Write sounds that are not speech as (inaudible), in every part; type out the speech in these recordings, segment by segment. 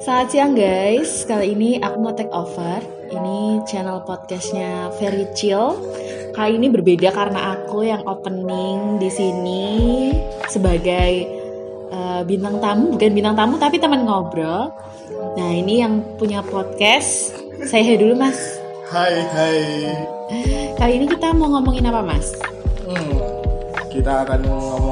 Selamat siang guys, kali ini aku mau take over. Ini channel podcastnya Very Chill. Kali ini berbeda karena aku yang opening di sini Sebagai uh, bintang tamu, bukan bintang tamu tapi teman ngobrol. Nah ini yang punya podcast. Saya dulu mas. Hai hai. Kali ini kita mau ngomongin apa mas? hmm, Kita akan ngomongin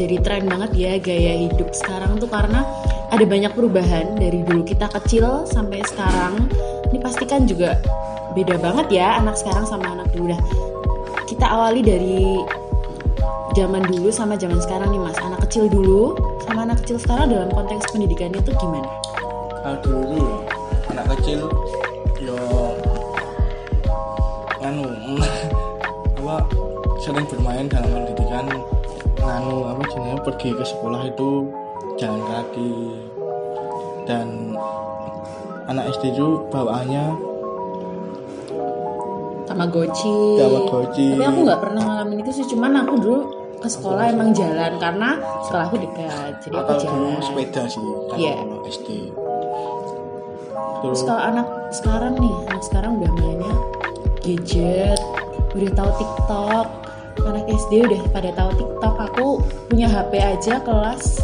jadi tren banget ya gaya hidup sekarang tuh karena ada banyak perubahan dari dulu kita kecil sampai sekarang. Ini pasti kan juga beda banget ya anak sekarang sama anak dulu. Dah. Kita awali dari zaman dulu sama zaman sekarang nih Mas. Anak kecil dulu sama anak kecil sekarang dalam konteks pendidikannya tuh gimana? Kalau dulu anak kecil yo nganu (laughs) apa sering bermain dalam pendidikan nganu apa jenenge pergi ke sekolah itu jalan kaki dan anak SD itu bawaannya Tamagotchi. Tamagotchi. Tapi aku nggak pernah ngalamin itu sih. Cuman aku dulu ke sekolah emang jalan karena sekolahku dekat. Jadi aku jalan. sepeda sih kalau Iya. SD Terus kalau anak sekarang nih, anak sekarang udah mainnya gadget, udah tahu TikTok. Anak SD udah pada tahu TikTok. Aku punya HP aja kelas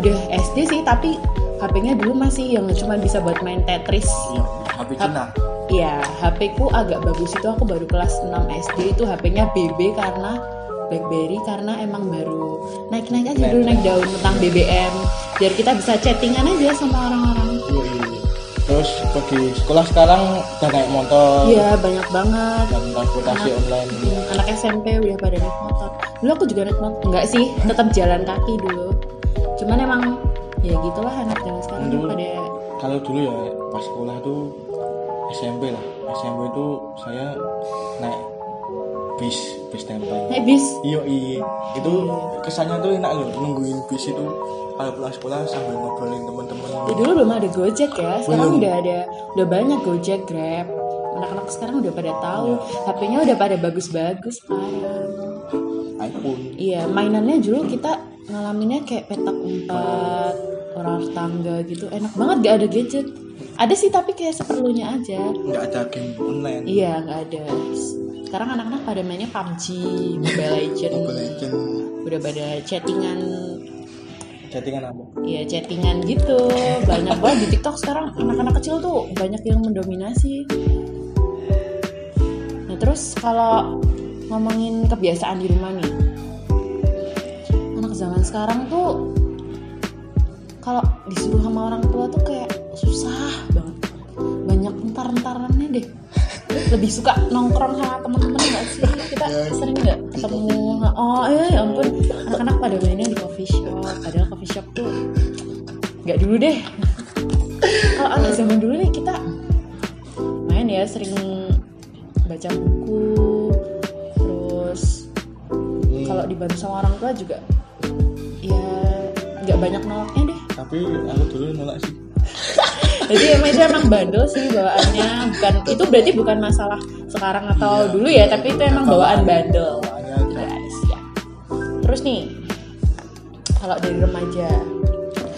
udah SD sih, tapi HP-nya dulu masih yang cuma bisa buat main Tetris. iya HP Cina Iya, HP ku agak bagus itu aku baru kelas 6 SD itu HP-nya BB karena BlackBerry karena emang baru naik-naik aja dulu naik daun tentang BBM biar kita bisa chattingan aja sama orang-orang. Terus pergi sekolah sekarang udah naik motor Iya, banyak banget. dan transportasi Anak- online. Hmm, Anak SMP udah pada naik motor. Dulu aku juga naik motor. Enggak sih, tetap jalan kaki dulu. Cuman emang ya gitulah anak zaman sekarang Dulu. pada Kalau dulu ya pas sekolah itu SMP lah. SMP itu saya naik bis bis tempel. naik bis. Iya itu kesannya tuh enak loh nungguin bis itu kalau pulang sekolah sambil ngobrolin teman-teman. Ya, dulu belum ada Gojek ya. Sekarang Belum. udah ada udah banyak Gojek, Grab. Anak-anak sekarang udah pada tahu. Iya. HP-nya udah pada bagus-bagus iPhone. Iya, mainannya dulu kita ngalaminnya kayak petak umpet, orang tangga gitu. Enak banget gak ada gadget. Ada sih tapi kayak seperlunya aja. nggak ada game online. Iya, nggak ada. Sekarang anak-anak pada mainnya PUBG, Mobile Legend. Mobile Legend Udah pada chattingan, chattingan apa? ya chattingan gitu. Banyak banget di TikTok sekarang anak-anak kecil tuh banyak yang mendominasi. Nah terus kalau ngomongin kebiasaan di rumah nih, anak zaman sekarang tuh kalau disuruh sama orang tua tuh kayak susah banget. Banyak entar-entarannya deh. Lebih suka nongkrong sama temen-temen gak sih? Kita Ya, sering nggak ketemu? Oh iya ya ampun, anak-anak pada mainnya di coffee shop. Padahal coffee shop tuh nggak dulu deh. Kalau anak zaman dulu nih kita main ya sering baca buku, terus Hmm, kalau dibantu sama orang tua juga ya nggak banyak nolaknya deh. tapi aku dulu nolak sih. Jadi emang itu emang bandel sih bawaannya bukan itu berarti bukan masalah sekarang atau Iya, dulu ya tapi itu emang bawaan bandel. Bawaannya Ya, udah siap. Terus nih kalau dari remaja,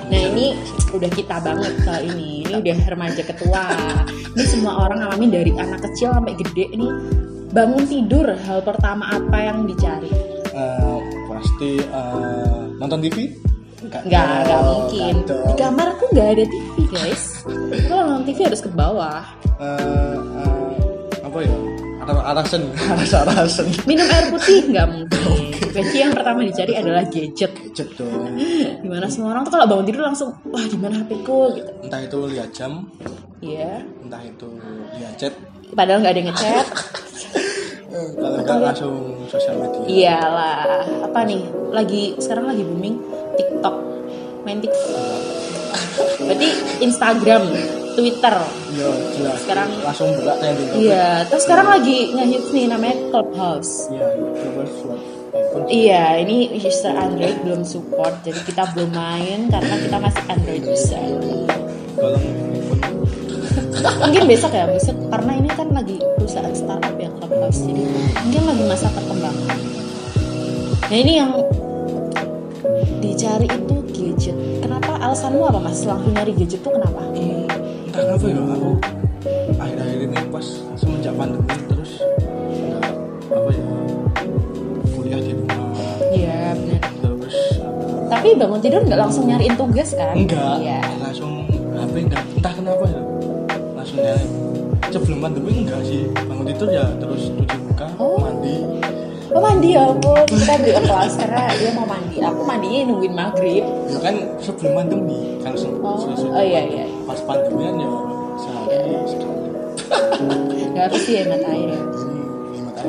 nah ini udah kita banget kali ini. Ini udah remaja ketua. Ini semua orang ngalamin dari anak kecil sampai gede nih. Bangun tidur hal pertama apa yang dicari? Eh, pasti eh, nonton TV Nggak, nggak dong, mungkin. Di kamar aku nggak ada TV guys. Kalau nonton TV harus ke bawah. Eh, eh, apa ya Ara- arasen arasen arasen Minum air putih nggak mungkin. (laughs) Berarti yang pertama dicari adalah gadget. gadget dong Di mana semua orang tuh kalau bangun tidur langsung wah di mana HP ku gitu. entah itu lihat jam Iya. entah itu lihat chat Padahal nggak ada yang ngechat. (laughs) kalau nggak langsung sosial media Iyalah. Apa nih? Lagi sekarang lagi booming TikTok. Main TikTok. Berarti Instagram, Twitter. iya jelas Sekarang langsung berat trending. Iya, terus sekarang lagi ngehits nih namanya Clubhouse. iya iPhone Iya, ini user Android belum support, jadi kita belum main karena kita masih Android user. mungkin besok ya besok karena ini kan lagi perusahaan startup ya Clubhouse jadi mungkin lagi masa perkembangan nah ini yang dicari itu gadget. Kenapa? Alasanmu apa mas? Langsung nyari gadget tuh kenapa? Hmm, entah kenapa ya aku akhir-akhir ini pas semenjak pandemi terus apa ya. Kuliah di rumah. Iya benar terus tapi bangun tidur nggak langsung nyariin tugas kan? Enggak. Iya. Langsung HP enggak. Entah kenapa ya. Langsung nyari. Sebelum pandemi enggak sih. Bangun tidur ya terus cuci muka Oh. mandi Oh mandi ya ampun. Kita beli kelas karena dia mau mandi. Aku mandinya nungguin maghrib. Ya kan sebelum pandemi kalau se- Oh, oh iya, iya. pas pandemi kan ya sehari sekali. (laughs) Nggak harus sih hemat air ya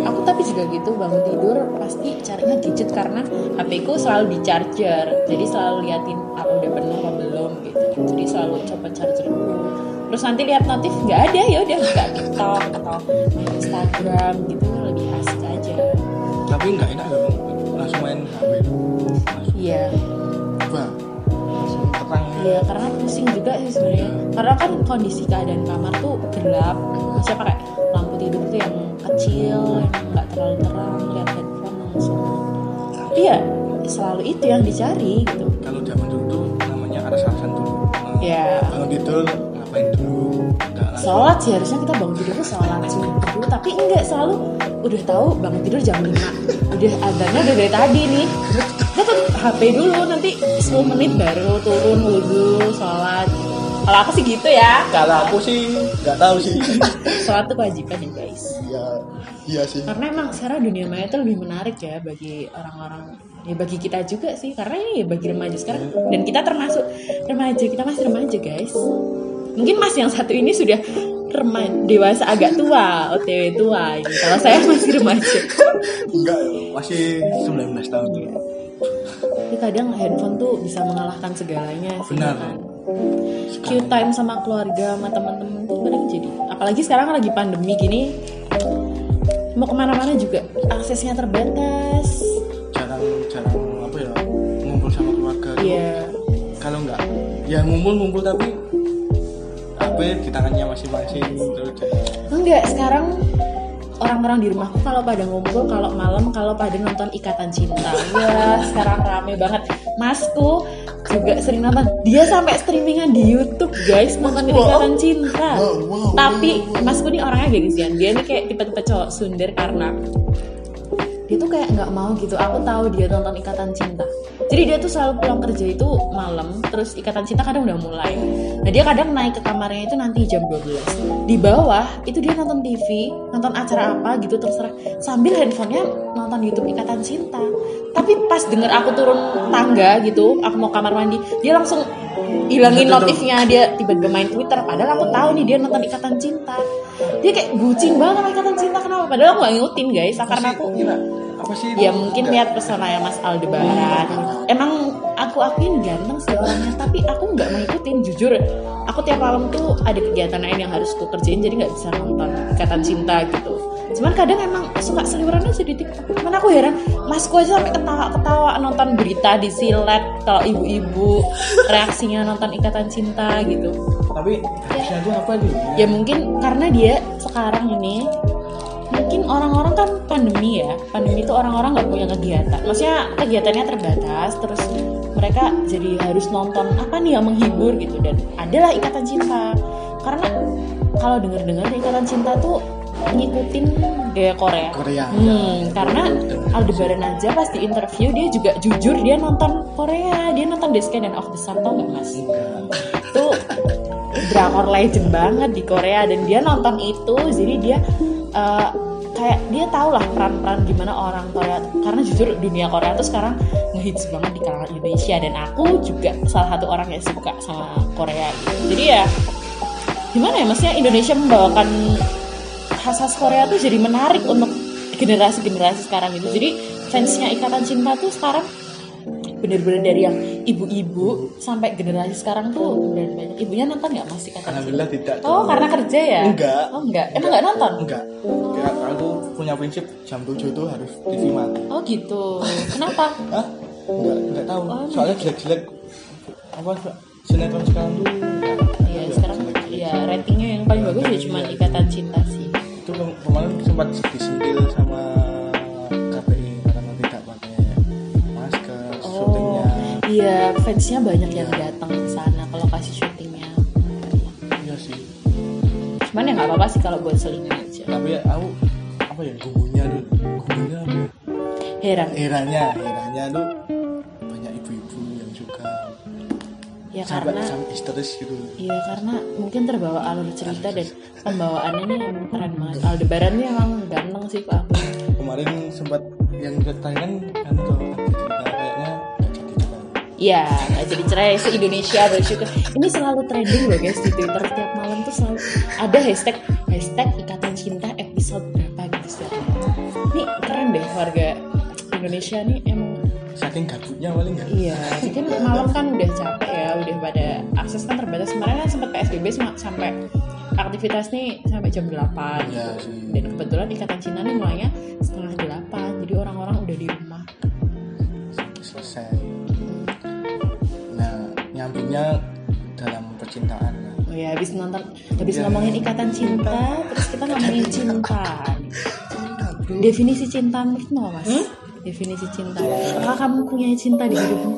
aku tapi juga gitu bangun tidur pasti carinya gadget karena HP ku selalu di charger jadi selalu liatin apa udah penuh apa belum gitu. Jadi selalu coba charger dulu. Terus nanti lihat notif nggak ada ya udah nggak TikTok atau Instagram gitu tapi enggak enak dong langsung main HP iya. Coba langsung terang. Iya karena pusing juga sih sebenarnya. Karena kan kondisi keadaan kamar tuh gelap. Maksudnya pakai lampu tidur tuh yang kecil, yang nggak terlalu terang, lihat handphone langsung. Iya, selalu itu yang dicari gitu. kalau zaman dulu tuh namanya dulu Nah, Ya. bangun tidur ngapain dulu? Sholat sih harusnya kita bangun tidur tuh sholat subuh dulu, tapi enggak selalu udah tahu bangun tidur jam 5 udah adanya udah dari tadi nih. Dapat HP dulu nanti 10 menit baru turun wudhu sholat. Kalau aku sih gitu ya. Kalau aku sih nggak tahu sih. (laughs) Sholat tuh kewajiban ya guys. Iya iya sih. Karena emang sekarang dunia maya itu lebih menarik ya bagi orang-orang. Ya bagi kita juga sih. Karena ini ya bagi remaja sekarang. Dan kita termasuk remaja. Kita masih remaja guys. Mungkin mas yang satu ini sudah remaja dewasa agak tua otw tua ini kalau saya masih remaja. Enggak masih 19 tahun. Tapi kadang handphone tuh bisa mengalahkan segalanya sih Benar. kan. Q time sama keluarga sama teman-teman tuh kadang jadi apalagi sekarang lagi pandemi gini mau ke mana-mana juga aksesnya terbatas. Jarang jarang apa ya ngumpul sama keluarga. Iya, kalau enggak ya ngumpul ngumpul tapi HP di tangannya masing-masing terus enggak sekarang orang-orang di rumahku kalau pada ngumpul kalau malam kalau pada nonton Ikatan Cinta. Wah (laughs) sekarang rame banget. Masku juga sering nonton. Dia sampai streamingan di YouTube guys nonton Ikatan Cinta. Wow, wow, tapi masku ini orangnya gengsian. Dia nih kayak tipe-tipe cowok sundер karena dia tuh kayak nggak mau gitu. Aku tahu dia nonton ikatan cinta jadi dia tuh selalu pulang kerja itu malam terus ikatan cinta kadang udah mulai. Nah dia kadang naik ke kamarnya itu nanti jam 12 di bawah itu dia nonton TV nonton acara apa gitu terserah. Sambil handphonenya nonton YouTube ikatan cinta. Tapi pas denger aku turun tangga gitu aku mau kamar mandi dia langsung hilangin Tutup. notifnya. Dia tiba-tiba main Twitter padahal aku tahu nih dia nonton ikatan cinta. Dia kayak bucin banget sama ikatan cinta kenapa? Padahal aku gak ngikutin guys. Karena aku apa sih ya mungkin lihat pesona ya Mas Aldebaran. Emang aku akuin ganteng sih orangnya tapi aku nggak mengikutin jujur. Aku tiap malam tuh ada kegiatan lain yang harus ku kerjain jadi nggak bisa nonton ikatan cinta gitu. Cuman kadang emang suka seliweran aja di TikTok. Cuman aku heran masku aja sampai ketawa-ketawa nonton berita di silet kalau ibu-ibu reaksinya nonton ikatan cinta gitu. Tapi harusnya itu apa nih ya mungkin karena dia sekarang ini mungkin orang-orang kan pandemi ya. Pandemi itu orang-orang nggak punya kegiatan. Maksudnya kegiatannya terbatas terus mereka jadi harus nonton apa nih yang menghibur gitu. Dan adalah ikatan cinta. Karena kalau denger-dengar ikatan cinta tuh ngikutin gaya Korea. Korea. Hmm, karena Aldebaran aja pas di interview dia juga jujur dia nonton Korea, dia nonton The Sky and of the Sun tau nggak mas? Itu drakor legend banget di Korea dan dia nonton itu. Jadi dia eh, kayak dia tahu lah peran-peran gimana orang Korea karena jujur dunia Korea tuh sekarang ngehits banget di kalangan Indonesia dan aku juga salah satu orang yang suka sama Korea. Jadi ya gimana ya maksudnya Indonesia membawakan khas-khas Korea tuh jadi menarik untuk generasi-generasi sekarang gitu. Jadi fansnya Ikatan Cinta tuh sekarang bener-bener dari yang ibu-ibu sampai generasi sekarang tuh bener banyak. Ibunya nonton nggak masih Cinta? alhamdulillah tidak Oh karena kerja ya? Enggak. Oh enggak. Emang nggak nonton? enggak ya, aku punya prinsip jam 7 itu harus TV mati Oh gitu. Kenapa? (laughs) Hah? enggak enggak tahu Oh, soalnya jelek-jelek apa sinetron sekarang tuh enggak. Iya sekarang iya ya ratingnya yang paling bagus ya cuma ikatan cinta sih itu kem- kemarin sempat disentil sama iya fansnya banyak yang datang ke sana ke lokasi syutingnya. Iya sih. Cuman ya nggak apa-apa sih kalau buat selingan aja. Tapi aku apa ya gugunya tuh apa ya? heran. Eranya eranya tuh banyak ibu-ibu yang suka ya sampai karena sampai histeris gitu. Iya karena mungkin terbawa alur cerita dan pembawaannya ini emang keren banget. Aldebaran ini emang ganteng sih aku. kemarin sempat yang ditayangan kan kalau Iya nggak jadi cerai se Indonesia bersyukur. Ini selalu trending loh guys di Twitter tiap malam tuh selalu ada hashtag hashtag ikatan cinta episode berapa gitu setiap malam. Ini keren deh warga Indonesia nih emang saking gabutnya paling nggak Iya, mungkin malam kan udah capek ya, udah pada akses kan terbatas. Kemarin kan sempat PSBB sampai aktivitas nih sampai jam 8. Iya sih. Dan kebetulan ikatan cinta nih mulainya setengah 8. Jadi orang-orang udah di rumah. selesai nah nyambungnya dalam percintaan. Oh ya, habis nonton, habis Iya. ngomongin ikatan cinta, terus kita ngomongin cinta. cinta bro Definisi cinta menurut lo, Mas? Definisi cinta. Apakah kamu punya cinta di hidupmu?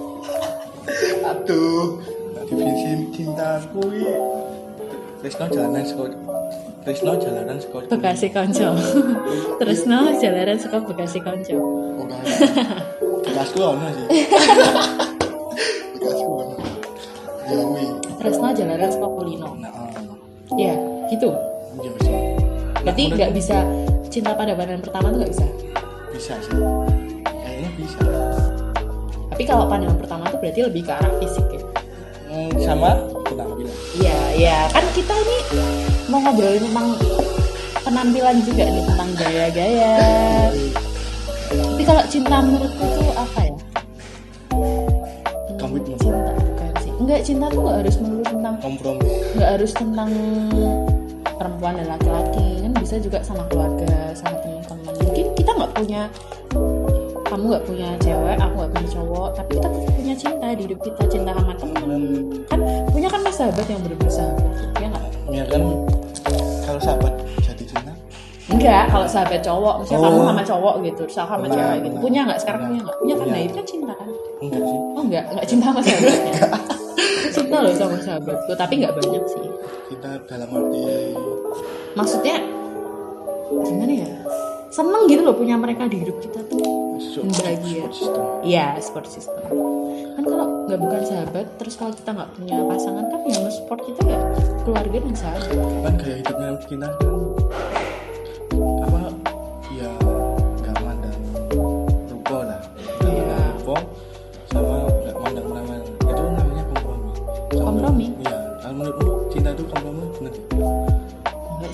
aduh definisi cintaku ini Tresno jalanan sekolah Tresno jalanan sekolah Bekasi Konco. (laughs) terus no, jalanan suka Bekasi Konco. bukan bekasku ono sih (laughs) ya wih Tresno jalanan suka kulino. nah oh. Ya, gitu. iya sih Berarti Nah, nggak bisa cinta pada pandangan pertama tuh nggak bisa. bisa sih kayaknya bisa Tapi kalau pandangan pertama tuh berarti lebih ke arah fisik ya. Hmm, sama penampilan Iya, iya. Kan kita ini mau ngobrolin tentang penampilan juga nih tentang gaya-gaya. Tapi kalau cinta menurutku tuh apa ya? Enggak, cinta tuh nggak harus melulu tentang kompromi. nggak harus tentang perempuan dan laki-laki. Kan bisa juga sama keluarga sama teman-teman. Mungkin kita nggak punya kamu nggak punya cewek aku nggak punya cowok tapi kita punya cinta di hidup kita cinta sama teman. Kan punya kan mas sahabat yang benar-benar sahabat ya nggak? Ya kan? Kalau sahabat jadi cinta? Enggak kalau sahabat cowok misalnya Oh. kamu sama cowok gitu terus aku sama cewek gitu. punya nggak sekarang? Punya. Nggak punya kan? Nah itu kan cinta kan? Enggak sih. Oh enggak. Enggak cinta sama sahabatnya cinta loh sama sahabatku tapi nggak banyak sih. Kita dalam arti maksudnya gimana ya? Seneng gitu loh punya mereka di hidup kita tuh. Bahagia. support system. Iya support system. Kan kalau nggak bukan sahabat terus kalau kita nggak punya pasangan kan yang support kita ya keluarga dan sahabat. Kan gaya hidupnya kita kan apa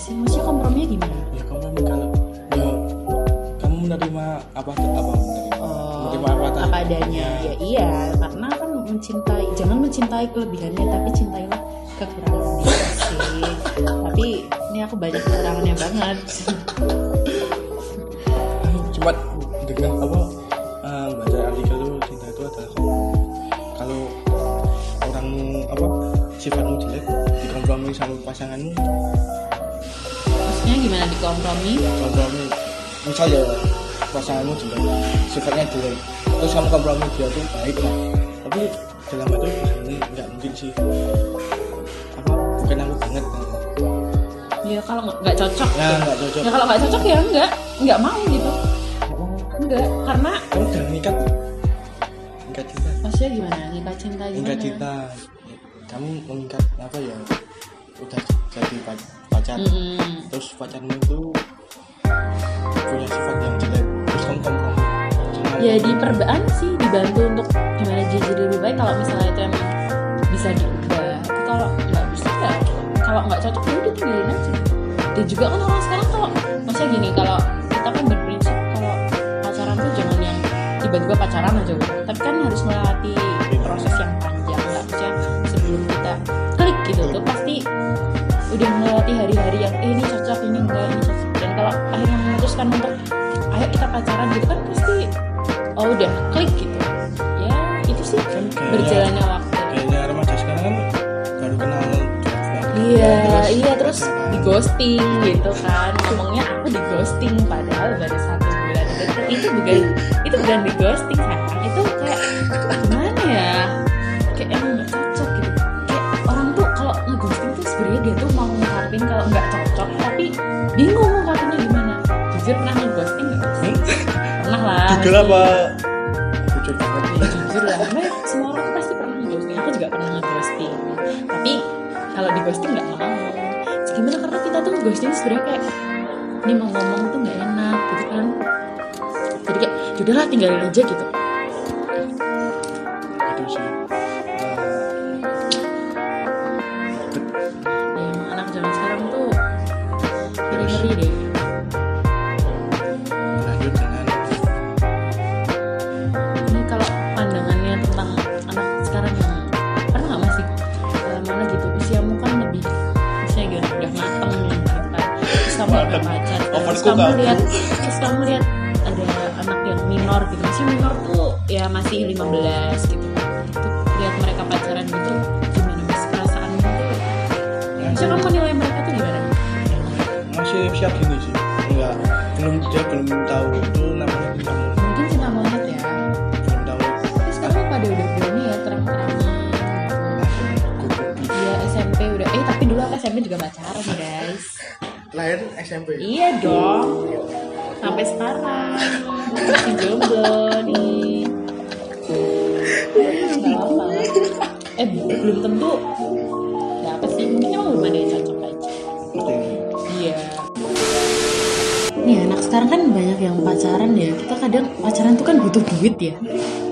sih maksudnya komprominya gimana? Ya kompromi kalau ya kamu menerima apa apa menerima Oh, menerima apa, tadi? apa adanya. Ya. Iya karena kan mencintai jangan mencintai kelebihannya tapi cintailah kekurangan dia sih. Tapi ini aku banyak kekurangannya banget. (laughs) Cuma dengan apa eh, baca artikel itu cinta itu adalah kalau orang apa sifatmu jelek dikompromi sama pasanganmu maksudnya gimana dikompromi? Kompromi. Misal ya pasanganmu jelek sifatnya jelek. Terus kamu kompromi dia tuh baik lah. Tapi dalam hati ini nggak mungkin sih. Apa? Bukan aku banget ya kalau nggak nggak cocok. Nah nggak cocok. Ya kalau nggak cocok ya enggak nggak mau gitu. Enggak karena kamu jangan nikat nikat cinta? Maksudnya gimana? Nikah cinta gimana? nikat cinta. Kamu mengikat apa ya? Udah jadi pac- pacar. Mm-mm. terus pacarmu itu punya sifat yang jelek terus kamu. Kompromi ya diperbaan sih dibantu untuk gimana dia jadi lebih baik. Kalau misalnya itu emang bisa diubah tapi kalau nggak bisa ya kalau nggak cocok ya udah tinggalin aja. Dan juga kan orang sekarang kalau maksudnya gini kalau kita kan berprinsip kalau pacaran tuh jangan yang tiba-tiba pacaran aja udah tapi kan harus melewati proses yang panjang nggak maksudnya sebelum kita klik gitu tuh pasti udah melewati hari-hari yang eh, ini cocok ini enggak ini cocok. Dan kalau akhirnya memutuskan untuk ayo kita pacaran gitu kan pasti oh udah klik gitu. Ya itu sih Kan berjalannya waktu. kayaknya remaja sekarang kan baru kenal iya Terus iya terus di ghosting gitu kan. Ngomongnya aku di ghosting padahal baru satu bulan. Deket itu bukan itu bukan di ghosting kan pasti. apa jujur banget Ya, jujur lah karena semua orang pasti pernah ngeghosting. Aku juga pernah ngeghosting. Tapi kalau di ghosting nggak mau. Gimana? Karena kita tuh ghosting sebenarnya kayak ini mau ngomong tuh nggak enak gitu kan. Jadi kayak yaudahlah tinggalin aja gitu terus kamu pacar terus kamu lihat terus kamu lihat ada anak yang minor gitu. Masih minor tuh ya masih 15 gitu. Tuh lihat mereka pacaran gitu gimana mas perasaanmu tuh? Ya, Maksudnya kamu menilai mereka tuh gimana? Masih usia gini sih. Enggak belum dia belum tahu itu namanya cinta monyet. mungkin cinta monyet ya. Belum tahu. Tapi sekarang pada udah berani ya terang-terangan Iya SMP udah. Eh tapi dulu aku SMP juga pacaran guys lahir SMP iya dong. Sampai sekarang. Masih jomblo nih. Apa eh belum tentu. Ya apa sih mungkin emang belum ada yang cocok aja. Iya. Nih anak sekarang kan banyak yang pacaran ya. Kita kadang pacaran tuh kan butuh duit ya.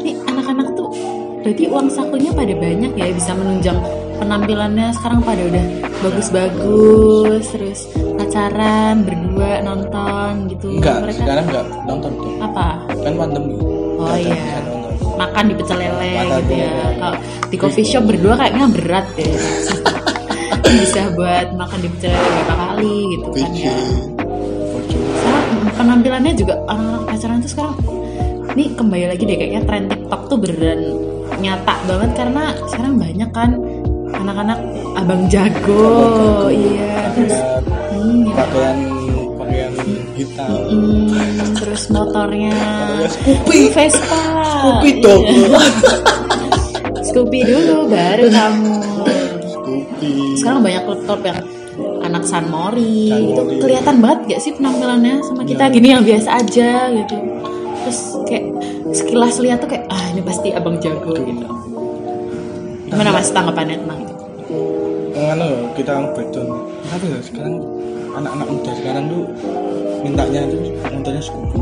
Nih anak-anak tuh berarti uang sakunya pada banyak ya. Bisa menunjang penampilannya sekarang pada udah bagus-bagus terus pacaran berdua nonton gitu. Enggak mereka sekarang enggak nonton tuh. Apa? Kan pandemi Oh, iya. makan di pecel lele gitu ya. kalau di coffee shop berdua kayaknya berat deh. (laughs) Bisa buat makan di pecel lele berapa kali gitu kan ya. Sekarang penampilannya juga orang-orang pacaran tuh sekarang ini kembali lagi deh kayaknya tren TikTok tuh beneran nyata banget karena sekarang banyak kan anak-anak abang jago, Abang jago. iya terus hmm, pakaian pakaian hitam. Hmm, terus motornya. Scoopy. Vespa. Scoopy dong. Iya. (laughs) Scoopy dulu baru kamu. Scoopy. Sekarang banyak klub yang anak San Mori, San gitu. Kelihatan banget gak sih penampilannya sama kita Iya. gini yang biasa aja gitu. Terus kayak sekilas lihat tuh kayak ah ini pasti abang jago gitu. Gimana mas tanggapannya tentang itu Ngano ya, kita breakdown Kenapa ya sekarang anak-anak muda sekarang tuh mintanya tuh motornya Scoopy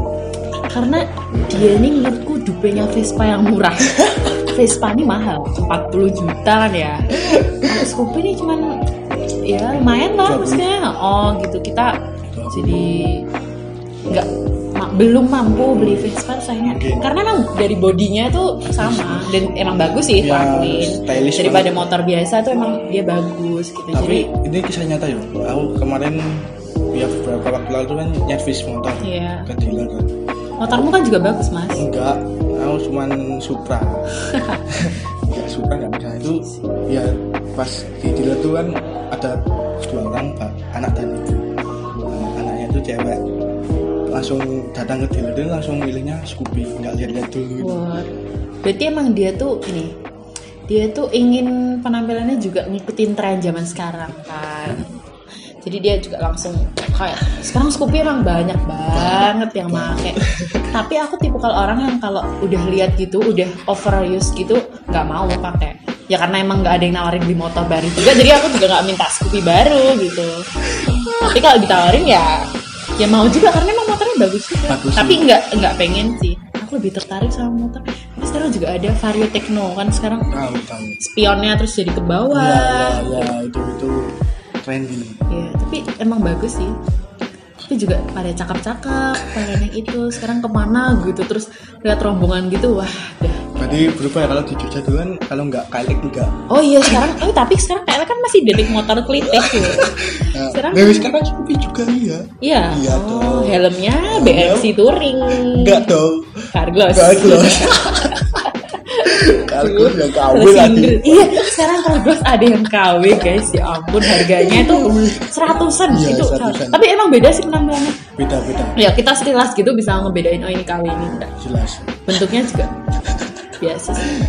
karena dia ini menurutku dupenya Vespa yang murah. (laughs) Vespa ini mahal 40 juta kan ya. Scoopy ini cuman ya lumayan lah 20. maksudnya. Oh gitu. Kita jadi nggak belum mampu beli Vespa sayangnya Mungkin. karena emang dari bodinya tuh sama dan emang bagus sih Ya, akuin daripada banget. motor biasa tuh emang dia bagus gitu. Jadi Tapi ini kisah nyata ya. Aku kemarin ya beberapa waktu lalu kan nyervis motor Iya. ke dealer kan. Motormu kan juga bagus mas. Enggak, aku cuman Supra. (laughs) Ya Supra nggak bisa. Itu Ya pas di dealer tuh kan ada dua orang anak dan ibu. Anaknya itu cewek langsung datang ke dealer langsung milihnya Scoopy nggak lihat-lihat dulu gitu. Wah, berarti emang dia tuh ini, dia tuh ingin penampilannya juga ngikutin tren zaman sekarang kan. Jadi dia juga langsung kayak sekarang Scoopy emang banyak banget yang make. Tapi aku tipe kalau orang yang kalau udah lihat gitu, udah overuse gitu, nggak mau pakai. Ya karena emang nggak ada yang nawarin beli motor baru juga, jadi aku juga nggak minta Scoopy baru gitu. Tapi kalau ditawarin ya, ya mau juga karena bagus juga. Bagus Tapi nggak nggak pengen sih. Aku lebih tertarik sama motor. Tapi sekarang juga ada Vario Techno kan sekarang Tahu tahu. spionnya terus jadi ke bawah. Ya, ya, ya itu itu keren gini. Ya, tapi emang bagus sih. Tapi juga pada cakep-cakep, pada yang itu sekarang ke mana gitu terus lihat rombongan gitu, wah, dah. Berarti berubah ya kalau di Jogja dulu kan kalau nggak kalik enggak. Oh iya sekarang, oh tapi sekarang kayaknya kan masih detik motor klitek (laughs) gitu. Nah, Sekarang- Dewi sekarang Scoopy juga iya. Iya. Iya oh, dong. helmnya BMC Touring. Enggak dong. Carglass. Jelas. Kargus yang KW lagi. Iya, sekarang Kargos ada yang KW guys, ya ampun harganya itu seratusan Iya, itu. seratusan. Tapi emang beda sih penampilannya. Beda-beda. Ya kita sekilas gitu bisa ngebedain oh ini KW ini enggak. Jelas. Bentuknya juga biasa sih.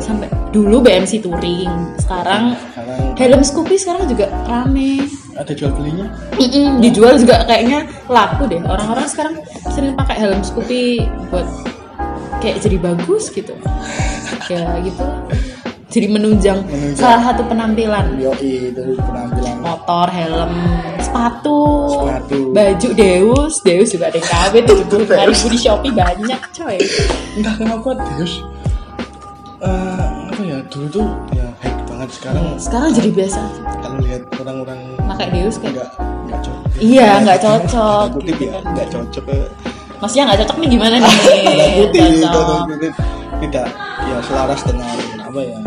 Sampai dulu BMC touring, sekarang Sekarang helm Scoopy sekarang juga rame. ada jual belinya. Mm-mm, dijual juga kayaknya laku deh. Orang-orang sekarang sering pakai helm Scoopy buat kayak jadi bagus gitu. Ya gitu. Jadi menunjang, Menunjang. salah satu penampilan. Yoi itu penampilan. Motor, helm, sepatu, Sepatu. baju Deus, Deus juga ada yang KW tujuh puluh ribu di Shopee banyak coy. Entah kenapa Deus eh, apa ya dulu tuh ya hype banget. Sekarang Sekarang jadi biasa. kalau lihat orang-orang Pakai Deus kayak nggak nggak cocok. Iya, nggak cocok, kutip gitu ya kan. nggak cocok. Maksudnya nggak cocok nih gimana nih? Kutip kutip. Tidak ya selaras dengan apa ya?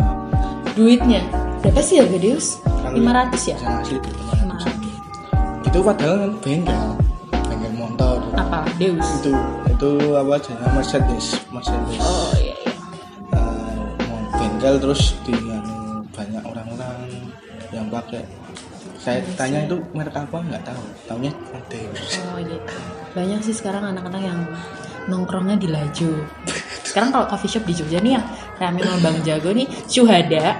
Duitnya. Berapa sih harga Deus? Kalau 500 ya? asli itu Lima ratus. padahal kan bengkel. Bengkel motor. Apa? Deus? itu itu apa jenisnya Mercedes. Mercedes. Oh terus dengan banyak orang-orang yang pakai saya tanya itu merek apa nggak tahu tahunya Deus Oh gitu. Banyak sih sekarang anak-anak yang nongkrongnya di laju. Sekarang kalau coffee shop di Jogja nih yang rame sama Bang Jago nih Syuhada.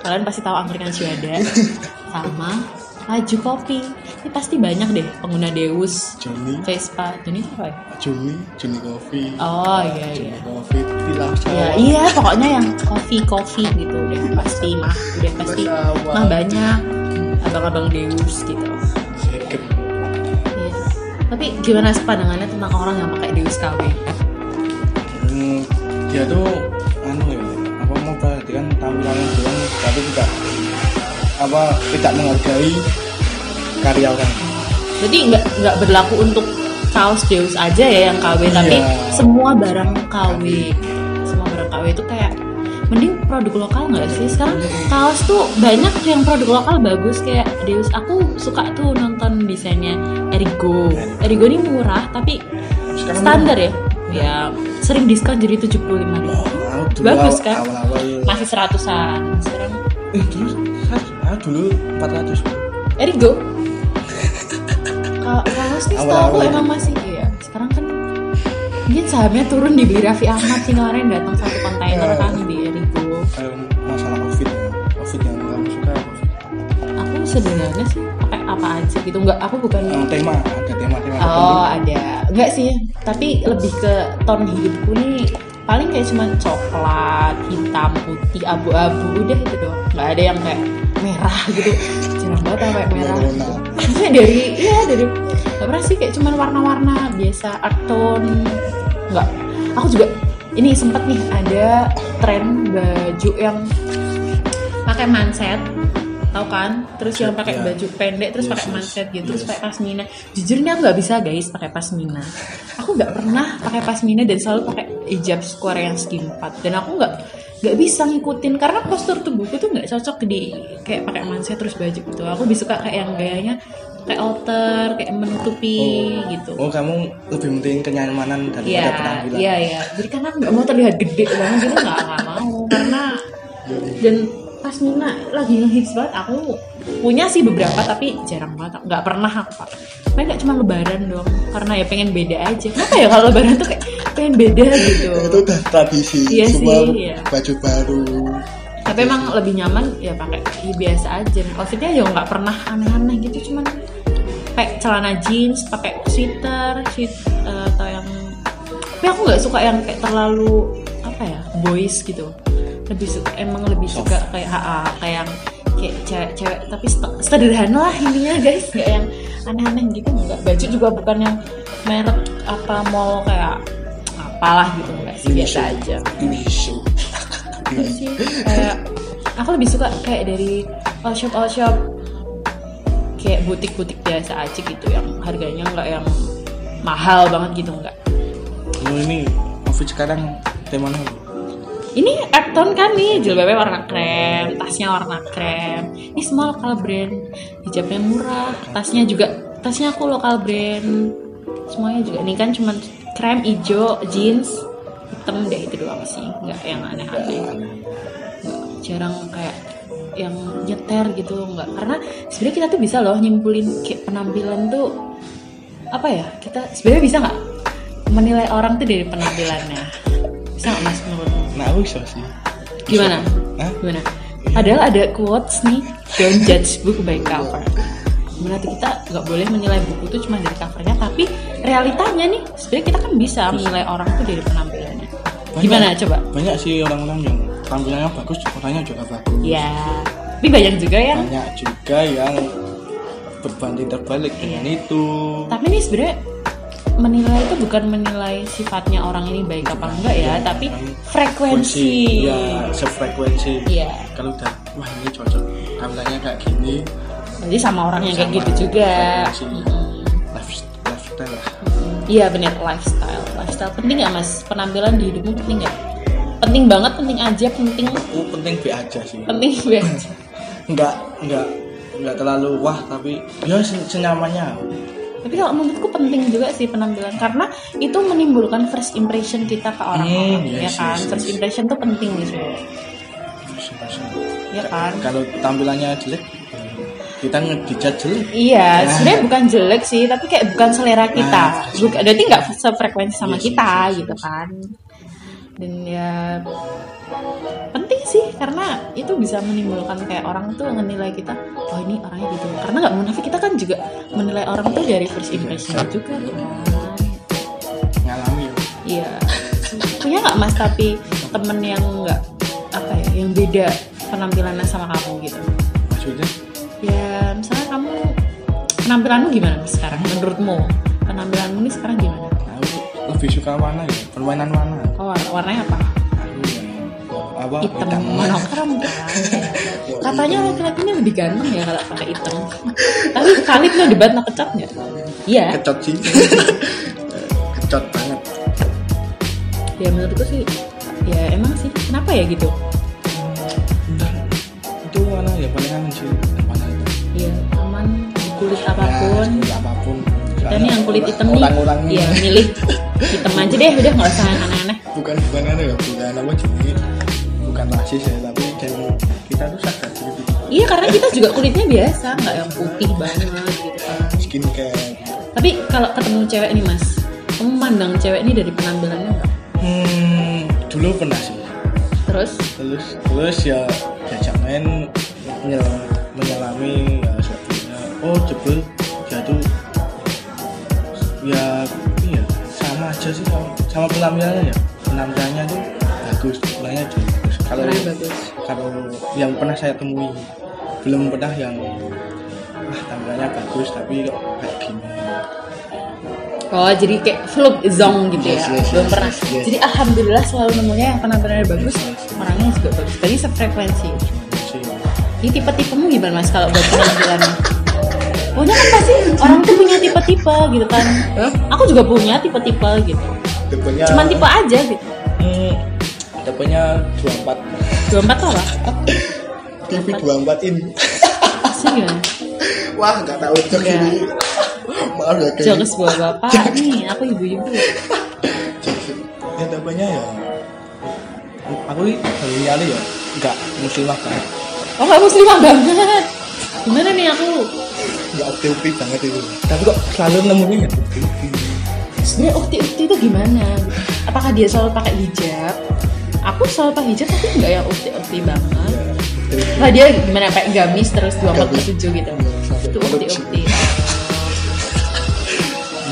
Kalian pasti tahu angkringan Syuhada sama laju kopi. Ini pasti banyak deh pengguna Deus, Joni Vespa, ini apa ya? Juni Juni Coffee Oh iya Juni iya. Coffee Tilam Ya, Sawah iya pokoknya yang coffee coffee gitu udah pasti mah udah pasti mah banyak abang-abang Deus gitu. Iya. Tapi gimana sih pandangannya tentang orang yang pakai Deus KW? Hmm, dia tuh anu ya apa mau perhatikan tampilannya doang tapi tidak apa tidak menghargai karya orang. Jadi nggak nggak berlaku untuk kaos Deus aja ya yang KW, tapi Iya. semua barang KW, semua barang KW itu kayak mending produk lokal nggak sih? Sekarang kaos tuh banyak yang produk lokal bagus kayak Deus. Aku suka tuh nonton desainnya Erigo. Erigo. Ini murah tapi Sekarang standar ya? Ya sering diskon jadi 75 ribu. Wow, dulu Bagus, awal- kan? masih seratusan. Sekarang eh dulu ah, dulu 400 Erigo (laughs) kalau nih setahu Awal-awal. emang masih iya sekarang kan mungkin sahamnya turun dibeli Raffi Ahmad sih kemarin datang satu kontainer Iya. kan di Erigo masalah outfit ya. Outfit yang kamu suka apa sih? aku sebenarnya sih pakai apa aja gitu. Nggak aku bukan tema. Ada tema-tema oh ada. Nggak sih tapi lebih ke tone hidupku nih. Paling kayak cuma coklat hitam putih abu-abu udah itu doang. Nggak ada yang kayak merah gitu. Jarang banget sampai merah. Maksudnya dari iya dari nggak pernah sih kayak cuman warna-warna biasa art tone. Nggak. Aku juga ini sempet nih ada tren baju yang pakai manset tau kan? Terus yang pakai Ya. baju pendek terus Yes, pakai manset gitu terus Yes. pakai pasmina. Jujur nih aku nggak bisa guys pakai pasmina. Aku nggak pernah pakai pasmina dan selalu pakai hijab square yang skimpat dan aku nggak nggak bisa ngikutin karena postur tubuhku tuh nggak cocok di kayak pakai manset terus baju gitu. Aku lebih suka kayak yang gayanya kayak alter kayak menutupi gitu. Oh kamu lebih penting kenyamanan daripada Iya, penampilan. iya, iya. Jadi karena aku nggak mau terlihat gede banget gitu nggak nggak mau. Karena dan pas Nina lagi ngehits banget aku punya sih beberapa tapi jarang banget. Nggak pernah aku pakai. Paling nggak cuma lebaran doang karena ya pengen beda aja. Kenapa ya kalau lebaran tuh kayak pengen beda gitu. (laughs) Itu udah tradisi Iya semua sih, iya. baju baru. Tapi emang lebih nyaman ya pakai ya biasa aja. Outfitnya ya nggak pernah aneh-aneh gitu cuman pakai celana jeans pakai sweater sweat eh, atau yang tapi aku nggak suka yang kayak terlalu apa ya boys gitu. Lebih suka emang lebih suka kayak HA kayak yang kayak cewek-cewek tapi sederhana lah intinya guys. Nggak yang aneh-aneh gitu nggak. Baju juga bukan yang merek apa mall kayak apalah gitu nggak sih biasa aja. Indonesia Enggak sih kayak aku lebih suka kayak dari all shop all shop. Kayak butik-butik biasa aja gitu yang harganya nggak yang mahal banget gitu nggak. Oh, ini outfit sekarang temanya apa? ini Epton kan nih jilbabnya warna krem tasnya warna krem. Ini semua lokal brand. Hijabnya murah tasnya juga tasnya aku lokal brand. Semuanya juga. Ini kan cuman krem hijau jeans hitam deh itu doang sih. Nggak yang aneh-aneh. Jarang kayak yang nyeter gitu nggak. Karena sebenarnya kita tuh bisa loh nyimpulin kayak penampilan tuh apa ya kita sebenarnya bisa nggak menilai orang tuh dari penampilannya? Bisa nggak mas menurutmu nah bisa sih. Gimana? Hah? gimana? Padahal ada quotes nih don't judge book by cover. Berarti kita nggak boleh menilai buku tuh cuma dari covernya tapi realitanya nih sebenarnya kita kan bisa menilai orang tuh dari penampilannya. Gimana coba? Banyak sih orang-orang yang tampilannya bagus orangnya juga bagus. Ya tapi banyak juga yang banyak juga yang berbanding terbalik dengan itu. Tapi nih sebenarnya menilai itu bukan menilai sifatnya orang ini baik apa enggak ya tapi frekuensi. Ya sefrekuensi. Iya. kalau udah wah ini cocok tampilannya kayak gini. Jadi sama orang yang kayak gitu juga. frekuensi. Lifestyle lah Iya benar lifestyle. Lifestyle penting nggak mas? Penampilan di hidupmu penting nggak? Penting banget, penting aja, penting aku penting be aja sih penting banget. (laughs) nggak nggak nggak terlalu wah tapi ya sen- senyamannya Tapi kalau menurutku penting juga sih penampilan karena itu menimbulkan first impression kita ke orang-orang, Hmm, ya yes, kan? yes, First yes. impression tuh penting nih sebenarnya, ya kan? kalau tampilannya jelek kita ngedijat jelek Iya, Nah. sebenarnya bukan jelek sih, tapi kayak bukan selera kita. Nah, Bukan, berarti nggak sefrekuensi sama Yes, kita yes, yes, gitu yes. kan. Dan ya penting sih karena itu bisa menimbulkan kayak orang tuh menilai kita, oh ini orangnya gitu. Karena nggak munafik kita kan juga menilai orang tuh dari first impression juga kan. ngalami ya Iya. Punya nggak mas tapi temen yang nggak apa ya, yang beda penampilannya sama kamu gitu? maksudnya Ya, misalnya kamu penampilanmu gimana sekarang menurutmu? Penampilanmu nih sekarang gimana? aku lebih suka mana ya permainan mana Oh, war- warnanya apa? aku apa Hitam, monokrom kan. (laughs) Katanya laki-laki ini lebih ganteng ya kalau pakai hitam. (laughs) Tapi Khalid lo debat no kecat nggak? Iya. kecot sih (laughs) kecot banget Ya menurutku sih, ya emang sih. Kenapa ya gitu? itu mana ya paling aman sih itu Iya, aman kulit apa pun. ya, apa pun Kita nih yang kulit hitam nih, orang-orang ya milih hitam aja deh, udah nggak usah yang aneh-aneh. bukan bukan ada ya bukan apa jadi bukan rasis ya tapi dan kita tuh sadar gitu Iya, karena kita juga kulitnya biasa, nggak yang putih banget gitu kan. skincare Tapi kalau ketemu cewek nih mas, kamu mandang cewek ini dari penampilannya nggak? hmm dulu pernah sih Terus, terus terus ya diajak main menyel- menyelami ya sebetulnya oh jebel dia tuh ya iya sama aja sih sama, sama penampilannya ya penampilannya tuh bagus penampilannya juga bagus kalau kalau yang pernah saya temui belum pernah yang ah tampilannya bagus tapi kok kayak gini oh jadi kayak fluk zong gitu Yes, ya, yes, belum yes, pernah. yes, yes. Jadi alhamdulillah selalu nemunya yang penampilannya bagus, orangnya juga bagus. Tadi sefrekuensi. Ini tipe-tipemu gimana mas kalau buat penampilan? Punya kan pasti orang tuh punya tipe-tipe gitu kan. Aku juga punya tipe-tipe gitu. tipenya Cuman tipe aja gitu. hmm, tipenya 24 Dua empat tuh apa? TV 24 in Maksudnya gimana? wah nggak tahu jok Nggak. ini maaf ya Jokes buat bapak nih, aku ibu-ibu. ya tipenya ya aku ini baru nyali ya nggak muslimah banget Oh nggak muslimah banget. (laughs) Gimana nih aku? nggak ukti-ukti banget itu tapi kok selalu nemunya ya ukti-ukti Sebenarnya ukti-ukti itu gimana? Apakah dia selalu pakai hijab? Aku selalu pakai hijab tapi nggak yang ukti-ukti banget. ya ukti-ukti Nah dia gimana pakai gamis terus dua empat tujuh gitu? sampai Itu ukti-ukti.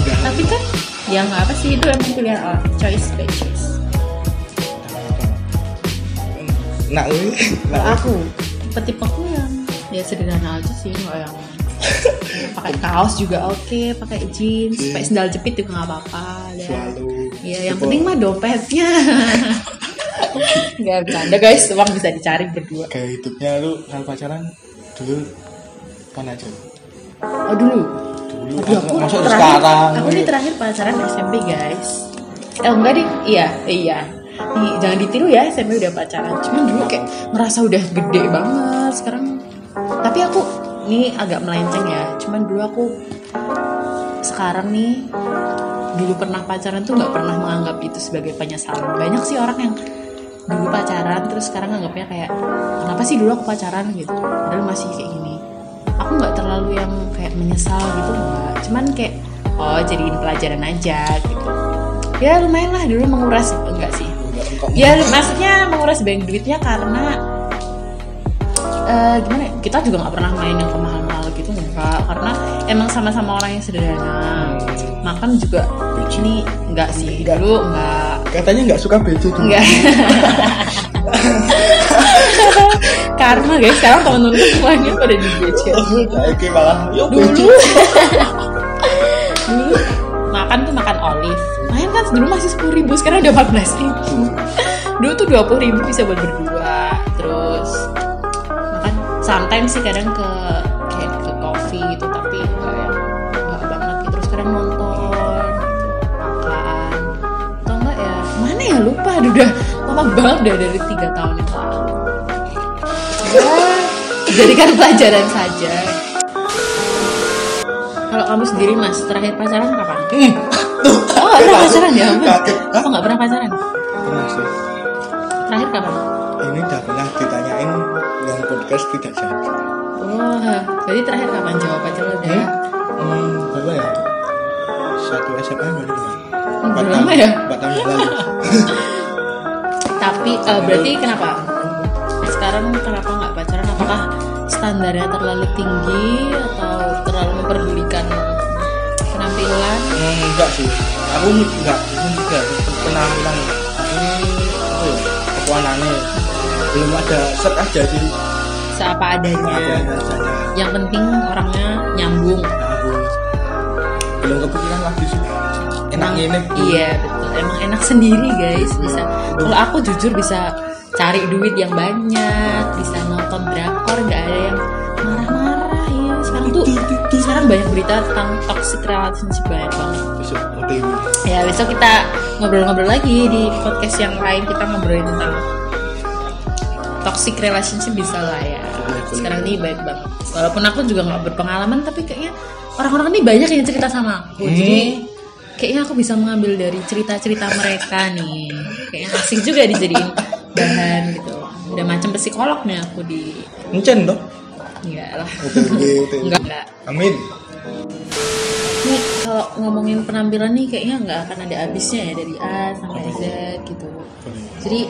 Udah. Tapi kan yang apa sih itu emang pilihan orang choice by choice. nak ini Kalau aku aku yang ya sederhana aja sih nggak yang (laughs) pakai kaos juga oke, pakai jeans, pakai sendal jepit juga nggak apa-apa. ya. selalu Iya, yang penting mah dompetnya. Gak bercanda guys, uang bisa dicari berdua. kayak hidupnya lu kalau pacaran dulu mana aja Oh dulu, dulu Aduh, aku masuk terakhir, sekarang aku nih terakhir pacaran SMP guys. Eh enggak deh, iya, iya. Jangan ditiru ya, SMP udah pacaran. Cuman dulu kayak ngerasa udah gede banget. Sekarang, tapi aku ini agak melenceng ya. Cuman dulu aku sekarang nih dulu pernah pacaran tuh nggak pernah menganggap itu sebagai penyesalan. Banyak sih orang yang dulu pacaran terus sekarang anggapnya kayak kenapa sih dulu aku pacaran? gitu. Padahal masih kayak gini. Aku nggak terlalu yang kayak menyesal gitu nggak. Cuman kayak oh jadiin pelajaran aja gitu. Ya lumayan lah dulu menguras enggak sih ya maksudnya menguras bank duitnya karena eh, gimana ya, kita juga nggak pernah main yang mahal-mahal gitu enggak karena emang sama-sama orang yang sederhana. Makan juga ini enggak sih Enggak. dulu enggak katanya nggak suka bejo dulu. Enggak (laughs) karma guys sekarang temen-temen semuanya pada di BC (laughs) oke malah dulu. bejo (laughs) dulu. Makan tuh makan olive dulu masih sepuluh ribu sekarang udah empat belas ribu. Dulu tuh dua puluh ribu bisa buat berdua terus makan sometimes sih kadang ke kayak ke coffee gitu tapi enggak ya enggak banget gitu. Terus kadang nonton gitu, makan. Atau enggak ya mana ya lupa. Aduh, udah lama banget udah dari tiga tahun yang lalu. Ya jadikan pelajaran saja. Kalau kamu sendiri mas terakhir pacaran kapan? Hmm, tuh Oh pernah pacaran ya? Kaget. Hah? Oh nggak pernah pacaran? pernah sih Terakhir kapan? ini udah pernah ditanyain yang podcast tidak jadi Wah, jadi terakhir kapan jawab aja lo udah? hmm, berapa ya satu SMA baru Hmm, udah lama ya? empat tahun lalu (laughs) Tapi eh, berarti kenapa? Sekarang kenapa nggak pacaran? Apakah standarnya terlalu tinggi atau terlalu memperdulikan penampilan? Hmm, enggak sih aku enggak ini juga penampilan ini apa ya kekuatannya belum ada set aja sih Seapa adanya. Yang penting orangnya nyambung. aku belum kepikiran lagi sih enak ini Iya betul. Emang enak sendiri guys. Bisa. Kalau aku jujur bisa cari duit yang banyak, bisa nonton drakor, nggak ada yang marah-marah. Sekarang tuh sekarang banyak berita tentang toxic relationship banyak banget. besok Ya besok kita ngobrol-ngobrol lagi di podcast yang lain kita ngobrolin tentang toxic relationship bisa lah ya. Sekarang ini baik banget. Walaupun aku juga nggak berpengalaman tapi kayaknya orang-orang ini banyak yang cerita sama aku. Hmm. Jadi kayaknya aku bisa mengambil dari cerita-cerita mereka nih. Kayaknya asik juga dijadiin bahan gitu. Udah macam psikolog nih aku di encen toh enggak lah. OTW Enggak enggak. amin Nih kalau ngomongin penampilan nih kayaknya nggak akan ada habisnya ya dari A sampai Z gitu. Jadi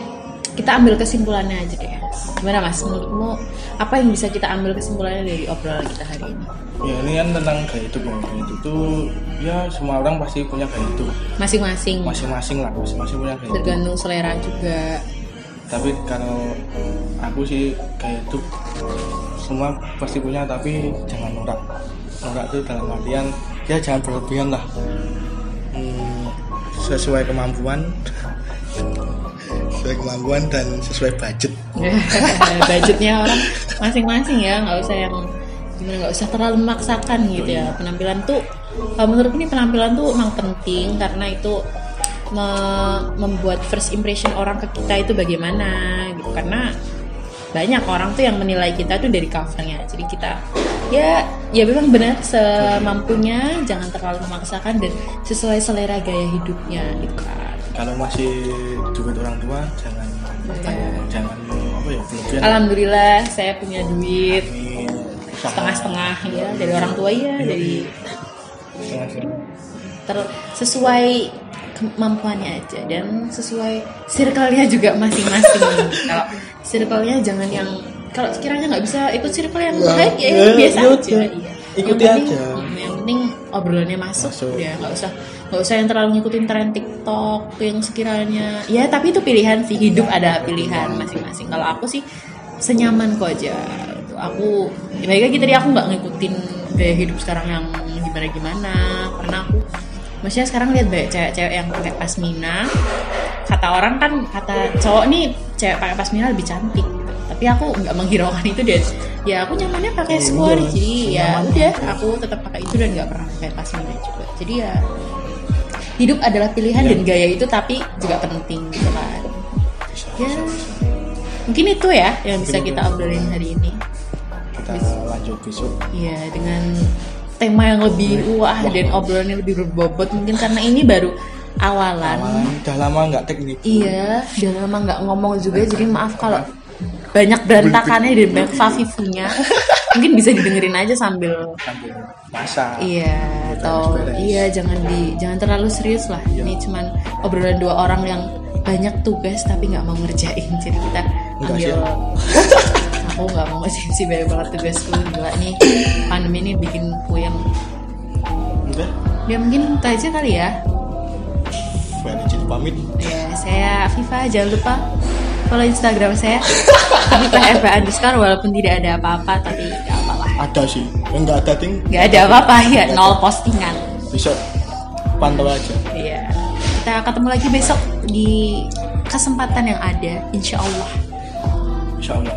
kita ambil kesimpulannya aja deh. Gimana mas? Menurutmu apa yang bisa kita ambil kesimpulannya dari obrolan kita hari ini? ya ini kan tentang gaya hidup ya gaya hidup tuh ya semua orang pasti punya gaya hidup Masing-masing. masing-masing lah masing-masing punya gaya hidup Tergantung selera juga. tapi kalau aku sih gaya hidup semua pasti punya tapi jangan norak. Norak itu dalam artian ya jangan berlebihan lah. Hmm, sesuai kemampuan. (laughs) Sesuai kemampuan dan sesuai budget. (laughs) Budgetnya orang masing-masing ya, nggak usah yang gimana nggak usah terlalu memaksakan gitu ya. Penampilan tuh, kalau menurutku ini penampilan tuh emang penting karena itu me- membuat first impression orang ke kita itu bagaimana gitu. Karena banyak orang tuh yang menilai kita tuh dari covernya. Jadi kita ya ya memang benar semampunya jangan terlalu memaksakan dan sesuai selera gaya hidupnya gitu kan. Kalau masih duit orang tua jangan jangan apa ya berlebihan Alhamdulillah saya punya duit setengah-setengah ya dari orang tua ya dari ter- sesuai kemampuannya aja dan sesuai circle-nya juga masing-masing. Kalau circle-nya jangan yang kalau sekiranya nggak bisa ikut circle yang Ya, baik ya, ya, biasa ya aja iya. Ikuti yang penting, aja. mm, yang penting obrolannya masuk, Masuk. ya nggak usah nggak usah yang terlalu ngikutin tren TikTok yang sekiranya ya tapi itu pilihan sih hidup ada pilihan masing-masing kalau aku sih senyaman kok aja aku ya baik lagi tadi aku nggak ngikutin gaya hidup sekarang yang gimana gimana karena aku maksudnya sekarang lihat banyak cewek-cewek yang pakai pasmina kata orang kan kata cowok nih cewek pakai pasmina lebih cantik. Tapi aku nggak menghiraukan itu dan ya aku nyamannya pakai Iya, square iya. jadi ya udah aku tetap pakai itu dan nggak pernah pakai pasmina juga. Jadi ya hidup adalah pilihan Iya. dan gaya itu tapi juga penting gitu kan. Ya. mungkin itu ya yang bisa kita itu. obrolin hari ini. Kita lanjut besok. Iya dengan tema yang lebih wah dan obrolannya lebih berbobot mungkin karena ini baru awalan. Awalan udah lama nggak teknik. Iya, udah lama nggak ngomong juga jadi maaf kalau banyak berantakannya dan banyak fafifunya. (laughs) mungkin bisa didengerin aja sambil Sambil masak. Iya, atau iya jangan di jangan terlalu serius lah. Ini cuman obrolan dua orang yang banyak tugas tapi nggak mau ngerjain. Jadi kita Enggak ambil (laughs) aku nggak mau ngerjain sih banyak banget tugasku gila nih (coughs) pandemi ini bikin puyeng. Udah. Ya mungkin itu aja kali ya. Pamit. Ya saya Viva jangan lupa follow Instagram saya Viva Eva underscore walaupun tidak ada apa-apa tapi nggak apa-apa. Ada sih. Yang nggak ada ting Nggak ada apa-apa ya nol postingan. bisa pantau aja. Iya. Kita ketemu lagi besok di kesempatan yang ada, insya Allah. Insya Allah.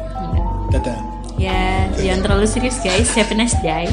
Dadah. Ya, jangan terlalu serius guys. Have a nice day.